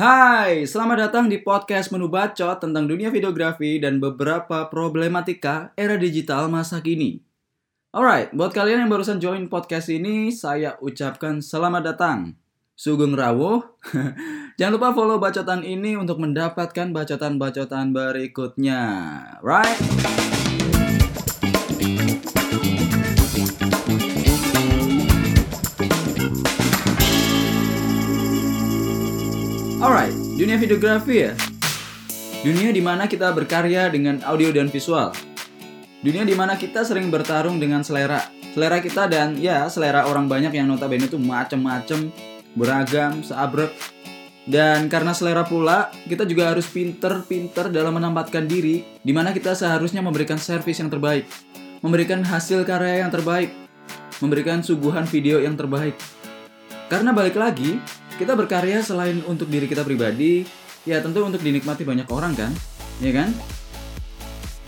Hai, selamat datang di podcast Menu Bacot tentang dunia videografi dan beberapa problematika era digital masa kini. Alright, buat kalian yang barusan join podcast ini, saya ucapkan selamat datang. Sugeng Rawo. Jangan lupa follow bacotan ini untuk mendapatkan bacotan-bacotan berikutnya. Right? Alright, dunia videografi ya. Dunia di mana kita berkarya dengan audio dan visual. Dunia di mana kita sering bertarung dengan selera. Selera kita dan ya selera orang banyak yang notabene itu macem-macem, beragam, seabrek. Dan karena selera pula, kita juga harus pinter-pinter dalam menempatkan diri di mana kita seharusnya memberikan servis yang terbaik, memberikan hasil karya yang terbaik, memberikan suguhan video yang terbaik. Karena balik lagi, kita berkarya selain untuk diri kita pribadi, ya tentu untuk dinikmati banyak orang kan, ya kan?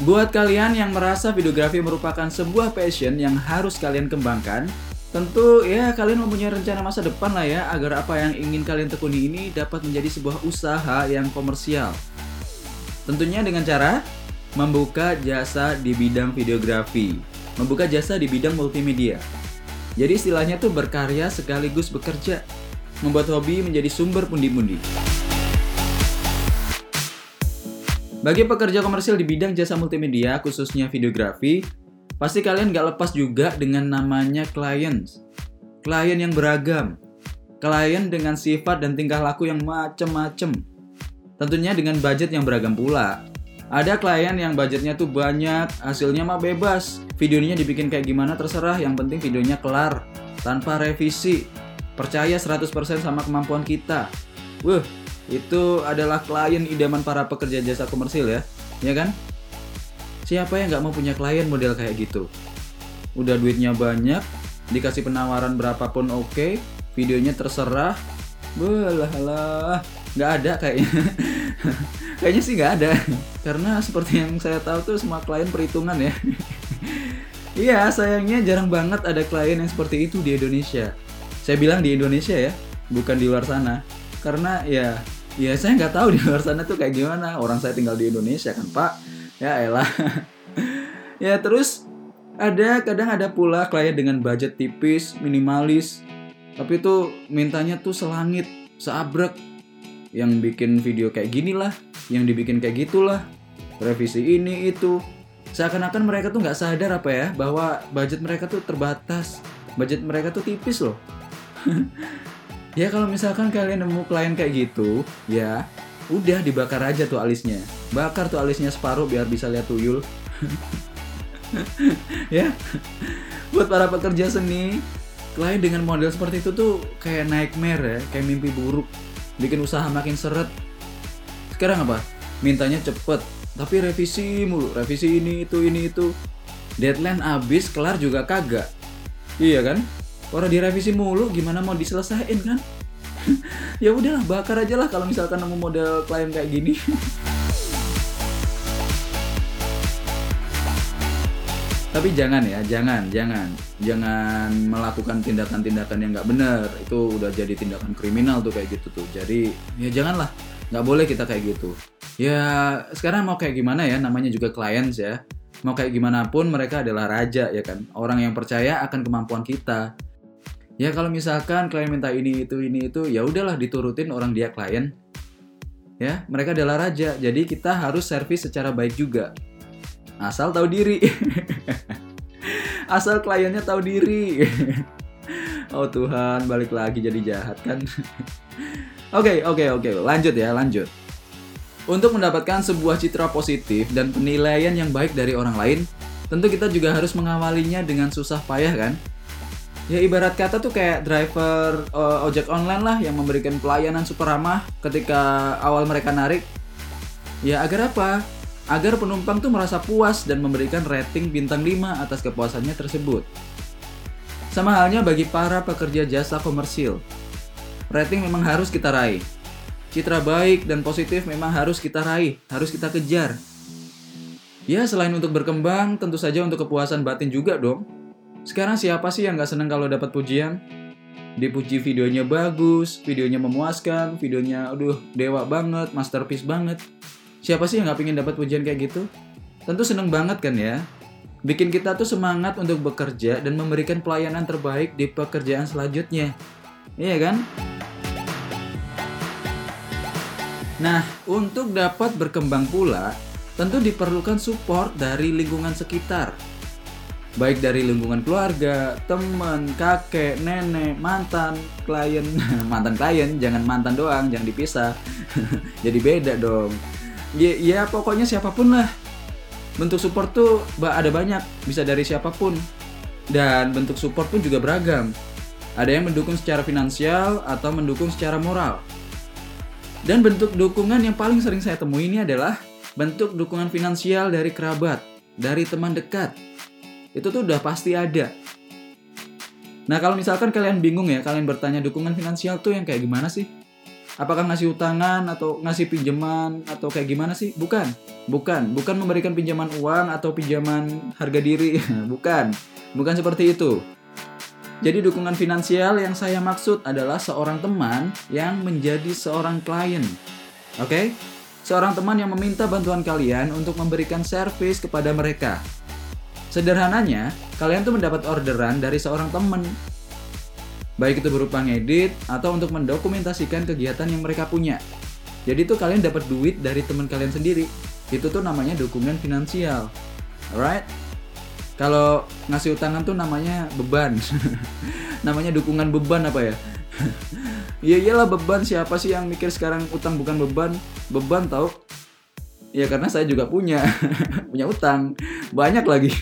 Buat kalian yang merasa videografi merupakan sebuah passion yang harus kalian kembangkan, tentu ya kalian mempunyai rencana masa depan lah ya agar apa yang ingin kalian tekuni ini dapat menjadi sebuah usaha yang komersial. Tentunya dengan cara membuka jasa di bidang videografi, membuka jasa di bidang multimedia. Jadi istilahnya tuh berkarya sekaligus bekerja membuat hobi menjadi sumber pundi-pundi. Bagi pekerja komersil di bidang jasa multimedia, khususnya videografi, pasti kalian gak lepas juga dengan namanya clients. Klien yang beragam, klien dengan sifat dan tingkah laku yang macem-macem. Tentunya dengan budget yang beragam pula. Ada klien yang budgetnya tuh banyak, hasilnya mah bebas. Videonya dibikin kayak gimana terserah, yang penting videonya kelar, tanpa revisi, Percaya 100% sama kemampuan kita. Wuh, itu adalah klien idaman para pekerja jasa komersil ya. Ya kan? Siapa yang nggak mau punya klien model kayak gitu? Udah duitnya banyak, dikasih penawaran berapapun oke, okay, videonya terserah. Belah lah, nggak ada kayaknya. kayaknya sih nggak ada. Karena seperti yang saya tahu tuh semua klien perhitungan ya. Iya, sayangnya jarang banget ada klien yang seperti itu di Indonesia saya bilang di Indonesia ya bukan di luar sana. Karena ya ya saya nggak tahu di luar sana tuh kayak gimana. Orang saya tinggal di Indonesia kan pak. Ya elah. Ya terus ada kadang ada pula klien dengan budget tipis minimalis. Tapi tuh mintanya tuh selangit seabrek. Yang bikin video kayak gini lah yang dibikin kayak gitulah. Revisi ini itu. Seakan-akan mereka tuh nggak sadar apa ya bahwa budget mereka tuh terbatas. Budget mereka tuh tipis loh ya kalau misalkan kalian nemu klien kayak gitu, ya udah dibakar aja tuh alisnya. Bakar tuh alisnya separuh biar bisa lihat tuyul. ya. Buat para pekerja seni, klien dengan model seperti itu tuh kayak nightmare ya, kayak mimpi buruk. Bikin usaha makin seret. Sekarang apa? Mintanya cepet, tapi revisi mulu, revisi ini itu ini itu. Deadline abis, kelar juga kagak. Iya kan? Orang direvisi mulu gimana mau diselesain kan? ya udahlah bakar aja lah kalau misalkan nemu model klien kayak gini. Tapi jangan ya, jangan, jangan, jangan melakukan tindakan-tindakan yang nggak benar. Itu udah jadi tindakan kriminal tuh kayak gitu tuh. Jadi ya janganlah, nggak boleh kita kayak gitu. Ya sekarang mau kayak gimana ya, namanya juga clients ya. Mau kayak gimana pun mereka adalah raja ya kan. Orang yang percaya akan kemampuan kita ya kalau misalkan klien minta ini itu ini itu ya udahlah diturutin orang dia klien. Ya mereka adalah raja jadi kita harus servis secara baik juga. Asal tahu diri. Asal kliennya tahu diri. Oh Tuhan balik lagi jadi jahat kan? Oke oke oke. Lanjut ya lanjut. Untuk mendapatkan sebuah citra positif dan penilaian yang baik dari orang lain, tentu kita juga harus mengawalinya dengan susah payah kan? Ya ibarat kata tuh kayak driver uh, ojek online lah yang memberikan pelayanan super ramah ketika awal mereka narik. Ya agar apa? Agar penumpang tuh merasa puas dan memberikan rating bintang 5 atas kepuasannya tersebut. Sama halnya bagi para pekerja jasa komersil rating memang harus kita raih. Citra baik dan positif memang harus kita raih harus kita kejar. Ya selain untuk berkembang tentu saja untuk kepuasan batin juga dong sekarang siapa sih yang gak seneng kalau dapat pujian? dipuji videonya bagus, videonya memuaskan, videonya aduh dewa banget, masterpiece banget. Siapa sih yang nggak pengen dapat pujian kayak gitu? Tentu seneng banget kan ya. Bikin kita tuh semangat untuk bekerja dan memberikan pelayanan terbaik di pekerjaan selanjutnya. Iya kan? Nah, untuk dapat berkembang pula, tentu diperlukan support dari lingkungan sekitar baik dari lingkungan keluarga, teman, kakek, nenek, mantan, klien, mantan klien, jangan mantan doang, jangan dipisah. Jadi beda dong. Ya, ya pokoknya siapa pun lah. Bentuk support tuh ada banyak, bisa dari siapa pun. Dan bentuk support pun juga beragam. Ada yang mendukung secara finansial atau mendukung secara moral. Dan bentuk dukungan yang paling sering saya temui ini adalah bentuk dukungan finansial dari kerabat, dari teman dekat, itu tuh udah pasti ada. Nah kalau misalkan kalian bingung ya, kalian bertanya dukungan finansial tuh yang kayak gimana sih? Apakah ngasih utangan atau ngasih pinjaman atau kayak gimana sih? Bukan, bukan, bukan memberikan pinjaman uang atau pinjaman harga diri, bukan, bukan seperti itu. Jadi dukungan finansial yang saya maksud adalah seorang teman yang menjadi seorang klien. Oke? Okay? Seorang teman yang meminta bantuan kalian untuk memberikan servis kepada mereka. Sederhananya, kalian tuh mendapat orderan dari seorang teman. Baik itu berupa ngedit atau untuk mendokumentasikan kegiatan yang mereka punya. Jadi tuh kalian dapat duit dari teman kalian sendiri. Itu tuh namanya dukungan finansial. Alright? Kalau ngasih utangan tuh namanya beban. namanya dukungan beban apa ya? Iya iyalah beban siapa sih yang mikir sekarang utang bukan beban? Beban tau? Ya karena saya juga punya punya utang banyak lagi.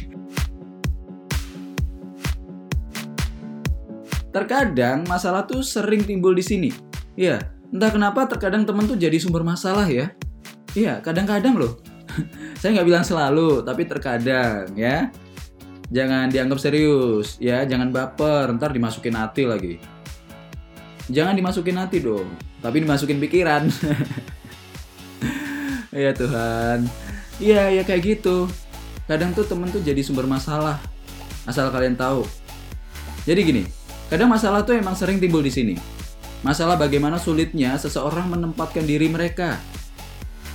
Terkadang masalah tuh sering timbul di sini. Iya, entah kenapa terkadang teman tuh jadi sumber masalah ya. Iya, kadang-kadang loh. Saya nggak bilang selalu, tapi terkadang ya. Jangan dianggap serius, ya. Jangan baper, ntar dimasukin hati lagi. Jangan dimasukin hati dong, tapi dimasukin pikiran. ya Tuhan. Iya, ya kayak gitu. Kadang tuh temen tuh jadi sumber masalah. Asal kalian tahu. Jadi gini, Kadang masalah tuh emang sering timbul di sini. Masalah bagaimana sulitnya seseorang menempatkan diri mereka.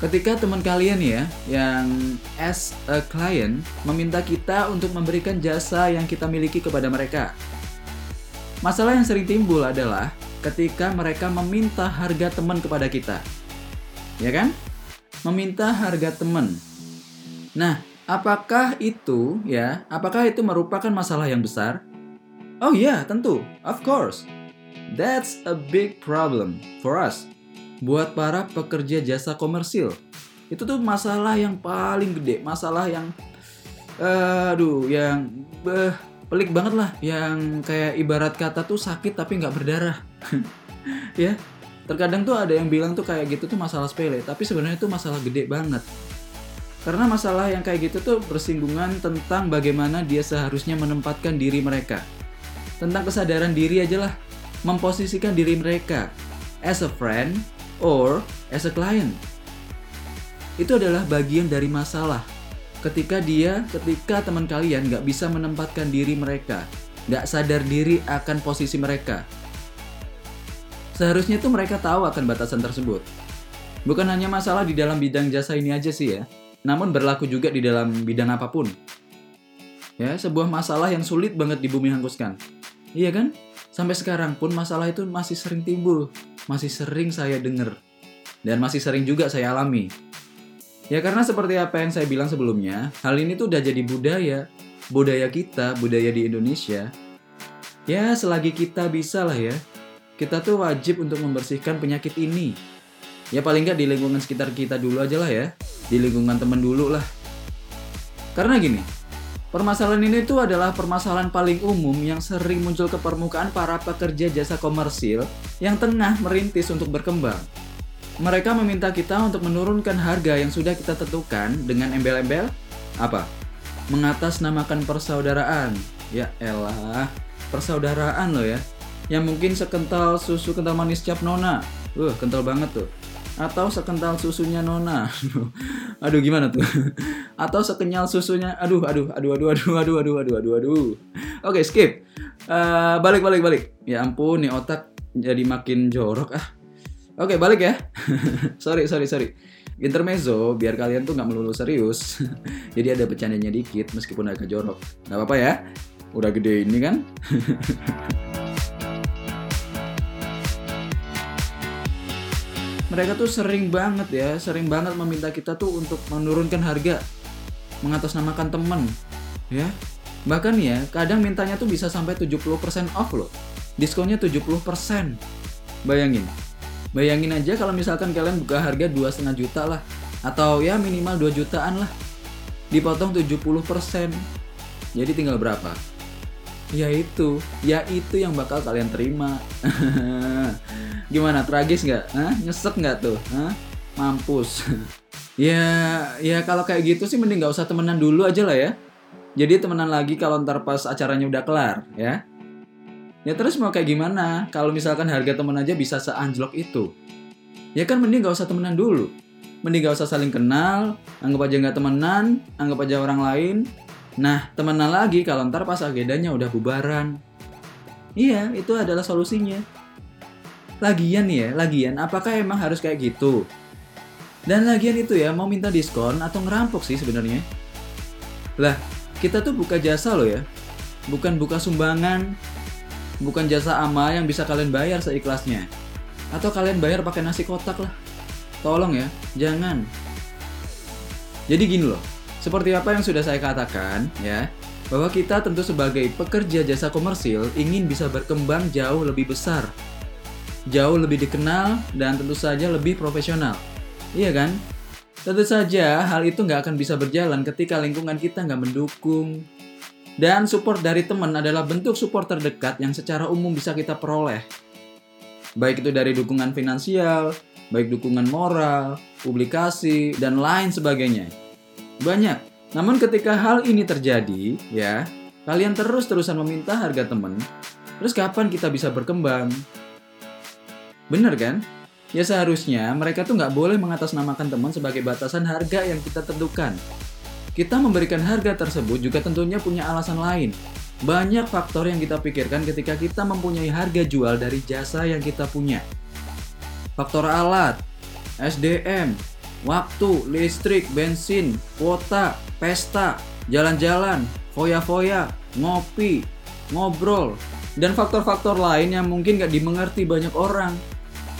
Ketika teman kalian ya, yang as a client meminta kita untuk memberikan jasa yang kita miliki kepada mereka. Masalah yang sering timbul adalah ketika mereka meminta harga teman kepada kita. Ya kan? Meminta harga teman. Nah, apakah itu ya? Apakah itu merupakan masalah yang besar? Oh iya, tentu. Of course. That's a big problem for us. Buat para pekerja jasa komersil. Itu tuh masalah yang paling gede, masalah yang uh, aduh, yang uh, pelik banget lah, yang kayak ibarat kata tuh sakit tapi nggak berdarah. ya. Terkadang tuh ada yang bilang tuh kayak gitu tuh masalah sepele, tapi sebenarnya itu masalah gede banget. Karena masalah yang kayak gitu tuh bersinggungan tentang bagaimana dia seharusnya menempatkan diri mereka tentang kesadaran diri aja lah. Memposisikan diri mereka as a friend or as a client. Itu adalah bagian dari masalah. Ketika dia ketika teman kalian nggak bisa menempatkan diri mereka nggak sadar diri akan posisi mereka. Seharusnya tuh mereka tahu akan batasan tersebut. Bukan hanya masalah di dalam bidang jasa ini aja sih ya namun berlaku juga di dalam bidang apa pun. Ya sebuah masalah yang sulit banget di bumi hanguskan Iya kan? Sampai sekarang pun masalah itu masih sering timbul, masih sering saya dengar, dan masih sering juga saya alami. Ya karena seperti apa yang saya bilang sebelumnya, hal ini tuh udah jadi budaya, budaya kita, budaya di Indonesia. Ya selagi kita bisa lah ya, kita tuh wajib untuk membersihkan penyakit ini. Ya paling nggak di lingkungan sekitar kita dulu aja lah ya, di lingkungan temen dulu lah. Karena gini, Permasalahan ini tuh adalah permasalahan paling umum yang sering muncul ke permukaan para pekerja jasa komersil yang tengah merintis untuk berkembang. Mereka meminta kita untuk menurunkan harga yang sudah kita tentukan dengan embel-embel apa? Mengatasnamakan persaudaraan. Ya elah, persaudaraan loh ya. Yang mungkin sekental susu kental manis cap nona. Uh, kental banget tuh atau sekental susunya Nona. aduh gimana tuh? atau sekenyal susunya aduh aduh aduh aduh aduh aduh aduh aduh aduh aduh. Oke, skip. Eh, balik balik balik. Ya ampun, nih otak jadi makin jorok ah. Oke balik ya. sorry sorry sorry. Intermezzo biar kalian tuh nggak melulu serius. jadi ada bercandanya dikit meskipun agak jorok. Nggak apa-apa ya. Udah gede ini kan. Mereka tuh sering banget ya, sering banget meminta kita tuh untuk menurunkan harga, mengatasnamakan temen, ya. Bahkan ya, kadang mintanya tuh bisa sampai 70% off loh. Diskonnya 70%. Bayangin. Bayangin aja kalau misalkan kalian buka harga 2,5 juta lah. Atau ya minimal 2 jutaan lah. Dipotong 70%. Jadi tinggal berapa? Ya itu, ya itu yang bakal kalian terima. Gimana, tragis nggak? Nyesek nggak tuh? Hah? Mampus. ya, ya kalau kayak gitu sih mending nggak usah temenan dulu aja lah ya. Jadi temenan lagi kalau ntar pas acaranya udah kelar, ya. Ya terus mau kayak gimana? Kalau misalkan harga temen aja bisa seanjlok itu. Ya kan mending gak usah temenan dulu. Mending gak usah saling kenal, anggap aja nggak temenan, anggap aja orang lain. Nah, temenan lagi kalau ntar pas agendanya udah bubaran. Iya, itu adalah solusinya. Lagian ya, lagian apakah emang harus kayak gitu? Dan lagian itu ya, mau minta diskon atau ngerampok sih sebenarnya? Lah, kita tuh buka jasa loh ya. Bukan buka sumbangan, bukan jasa amal yang bisa kalian bayar seikhlasnya. Atau kalian bayar pakai nasi kotak lah. Tolong ya, jangan. Jadi gini loh, seperti apa yang sudah saya katakan ya, bahwa kita tentu sebagai pekerja jasa komersil ingin bisa berkembang jauh lebih besar, jauh lebih dikenal, dan tentu saja lebih profesional. Iya kan? Tentu saja hal itu nggak akan bisa berjalan ketika lingkungan kita nggak mendukung. Dan support dari teman adalah bentuk support terdekat yang secara umum bisa kita peroleh. Baik itu dari dukungan finansial, baik dukungan moral, publikasi, dan lain sebagainya. Banyak. Namun ketika hal ini terjadi, ya, kalian terus-terusan meminta harga teman, terus kapan kita bisa berkembang? Bener kan? Ya seharusnya mereka tuh nggak boleh mengatasnamakan teman sebagai batasan harga yang kita tentukan. Kita memberikan harga tersebut juga tentunya punya alasan lain. Banyak faktor yang kita pikirkan ketika kita mempunyai harga jual dari jasa yang kita punya. Faktor alat, SDM, waktu, listrik, bensin, kuota, pesta, jalan-jalan, foya-foya, ngopi, ngobrol, dan faktor-faktor lain yang mungkin gak dimengerti banyak orang.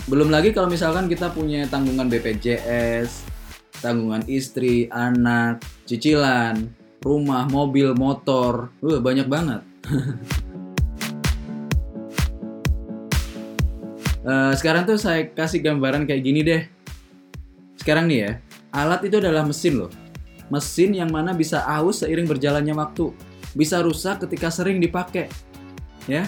Belum lagi kalau misalkan kita punya tanggungan BPJS, tanggungan istri, anak, cicilan, rumah, mobil, motor, uh, banyak banget. uh, sekarang tuh saya kasih gambaran kayak gini deh. Sekarang nih ya, alat itu adalah mesin loh. Mesin yang mana bisa aus seiring berjalannya waktu, bisa rusak ketika sering dipakai. Ya,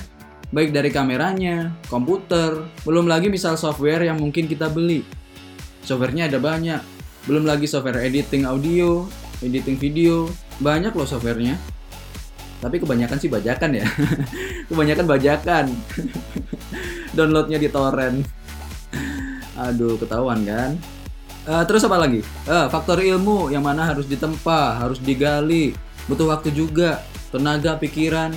baik dari kameranya, komputer, belum lagi misal software yang mungkin kita beli. Softwarenya ada banyak, belum lagi software editing audio, editing video, banyak loh softwarenya. Tapi kebanyakan sih bajakan ya. kebanyakan bajakan. Downloadnya di torrent. Aduh, ketahuan kan? Uh, terus apa lagi? Uh, faktor ilmu yang mana harus ditempa, harus digali, butuh waktu juga, tenaga, pikiran,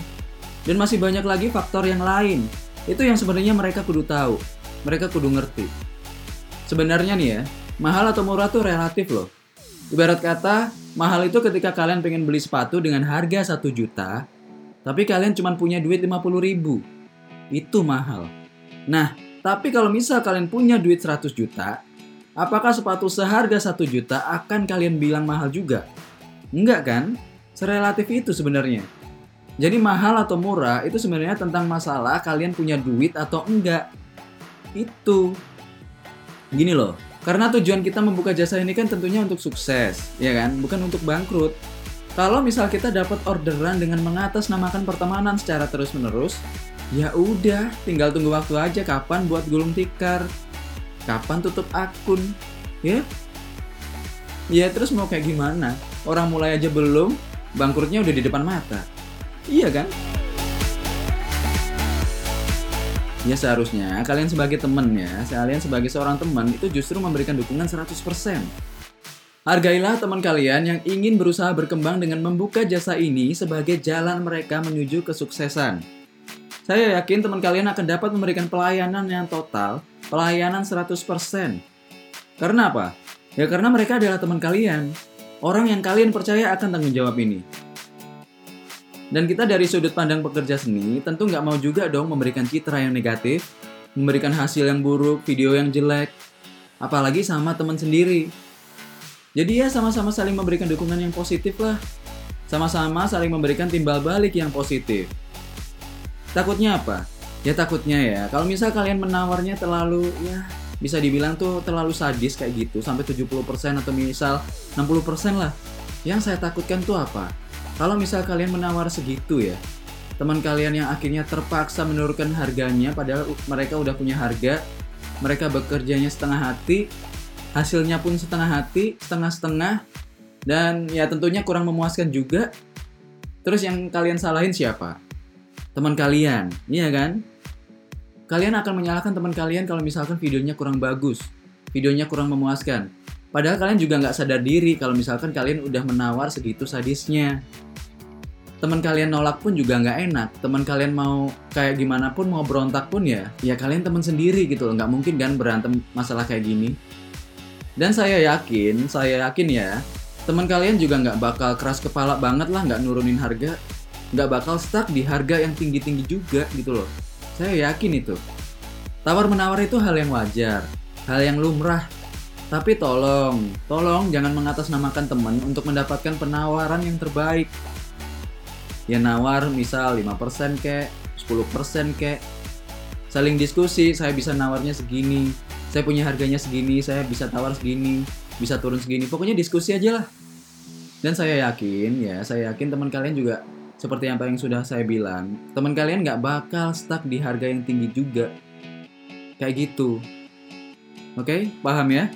dan masih banyak lagi faktor yang lain. Itu yang sebenarnya mereka kudu tahu. Mereka kudu ngerti. Sebenarnya nih ya, mahal atau murah tuh relatif loh. Ibarat kata, mahal itu ketika kalian pengen beli sepatu dengan harga 1 juta, tapi kalian cuma punya duit 50 ribu. Itu mahal. Nah, tapi kalau misal kalian punya duit 100 juta, apakah sepatu seharga 1 juta akan kalian bilang mahal juga? Enggak kan? Serelatif itu sebenarnya. Jadi mahal atau murah itu sebenarnya tentang masalah kalian punya duit atau enggak. Itu. Gini loh, karena tujuan kita membuka jasa ini kan tentunya untuk sukses, ya kan? Bukan untuk bangkrut. Kalau misal kita dapat orderan dengan mengatasnamakan pertemanan secara terus-menerus, ya udah, tinggal tunggu waktu aja kapan buat gulung tikar, kapan tutup akun, ya? Ya terus mau kayak gimana? Orang mulai aja belum, bangkrutnya udah di depan mata. Iya kan? Ya seharusnya kalian sebagai teman ya, kalian sebagai seorang teman itu justru memberikan dukungan 100%. Hargailah teman kalian yang ingin berusaha berkembang dengan membuka jasa ini sebagai jalan mereka menuju kesuksesan. Saya yakin teman kalian akan dapat memberikan pelayanan yang total, pelayanan 100%. Karena apa? Ya karena mereka adalah teman kalian. Orang yang kalian percaya akan tanggung jawab ini. Dan kita dari sudut pandang pekerja seni tentu nggak mau juga dong memberikan citra yang negatif, memberikan hasil yang buruk, video yang jelek, apalagi sama teman sendiri. Jadi ya sama-sama saling memberikan dukungan yang positif lah. Sama-sama saling memberikan timbal balik yang positif. Takutnya apa? Ya takutnya ya, kalau misal kalian menawarnya terlalu ya bisa dibilang tuh terlalu sadis kayak gitu sampai 70% atau misal 60% lah. Yang saya takutkan tuh apa? Kalau misal kalian menawar segitu ya, teman kalian yang akhirnya terpaksa menurunkan harganya padahal mereka udah punya harga, mereka bekerjanya setengah hati, hasilnya pun setengah hati, setengah-setengah, dan ya tentunya kurang memuaskan juga. Terus yang kalian salahin siapa? Teman kalian, iya kan? Kalian akan menyalahkan teman kalian kalau misalkan videonya kurang bagus, videonya kurang memuaskan. Padahal kalian juga nggak sadar diri kalau misalkan kalian udah menawar segitu sadisnya. Teman kalian nolak pun juga nggak enak. Teman kalian mau kayak gimana pun mau berontak pun ya, ya kalian teman sendiri gitu loh. Nggak mungkin kan berantem masalah kayak gini. Dan saya yakin, saya yakin ya, teman kalian juga nggak bakal keras kepala banget lah nggak nurunin harga. Nggak bakal stuck di harga yang tinggi-tinggi juga gitu loh. Saya yakin itu. Tawar menawar itu hal yang wajar, hal yang lumrah tapi tolong, tolong jangan mengatasnamakan teman untuk mendapatkan penawaran yang terbaik. Ya nawar misal 5% kek, 10% kek. Saling diskusi, saya bisa nawarnya segini. Saya punya harganya segini, saya bisa tawar segini, bisa turun segini. Pokoknya diskusi aja lah. Dan saya yakin, ya, saya yakin teman kalian juga seperti yang sudah saya bilang, teman kalian nggak bakal stuck di harga yang tinggi juga. Kayak gitu. Oke, paham ya?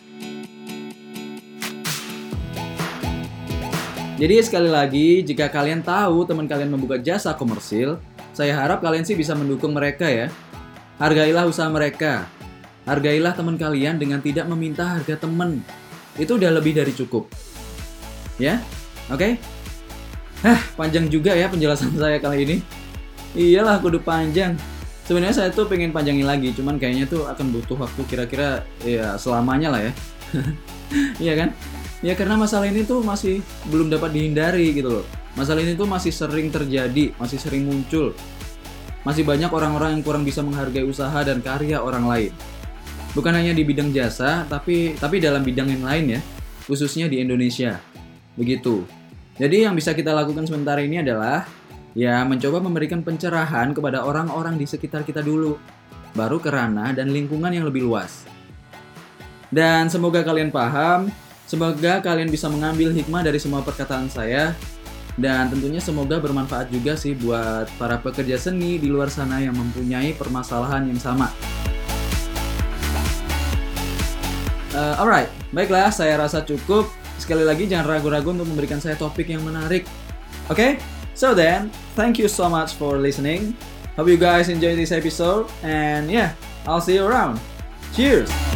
Jadi sekali lagi, jika kalian tahu teman kalian membuka jasa komersil, saya harap kalian sih bisa mendukung mereka ya. Hargailah usaha mereka. Hargailah teman kalian dengan tidak meminta harga teman. Itu udah lebih dari cukup. Ya? Oke? Okay? Hah, panjang juga ya penjelasan saya kali ini. Iyalah, kudu panjang. Sebenarnya saya tuh pengen panjangin lagi, cuman kayaknya tuh akan butuh waktu kira-kira ya selamanya lah ya. Iya kan? Ya karena masalah ini tuh masih belum dapat dihindari gitu loh. Masalah ini tuh masih sering terjadi, masih sering muncul. Masih banyak orang-orang yang kurang bisa menghargai usaha dan karya orang lain. Bukan hanya di bidang jasa, tapi tapi dalam bidang yang lain ya, khususnya di Indonesia. Begitu. Jadi yang bisa kita lakukan sementara ini adalah ya mencoba memberikan pencerahan kepada orang-orang di sekitar kita dulu, baru ke ranah dan lingkungan yang lebih luas. Dan semoga kalian paham Semoga kalian bisa mengambil hikmah dari semua perkataan saya dan tentunya semoga bermanfaat juga sih buat para pekerja seni di luar sana yang mempunyai permasalahan yang sama. Uh, alright, baiklah saya rasa cukup. Sekali lagi jangan ragu-ragu untuk memberikan saya topik yang menarik. Oke, okay? so then thank you so much for listening. Hope you guys enjoy this episode and yeah, I'll see you around. Cheers!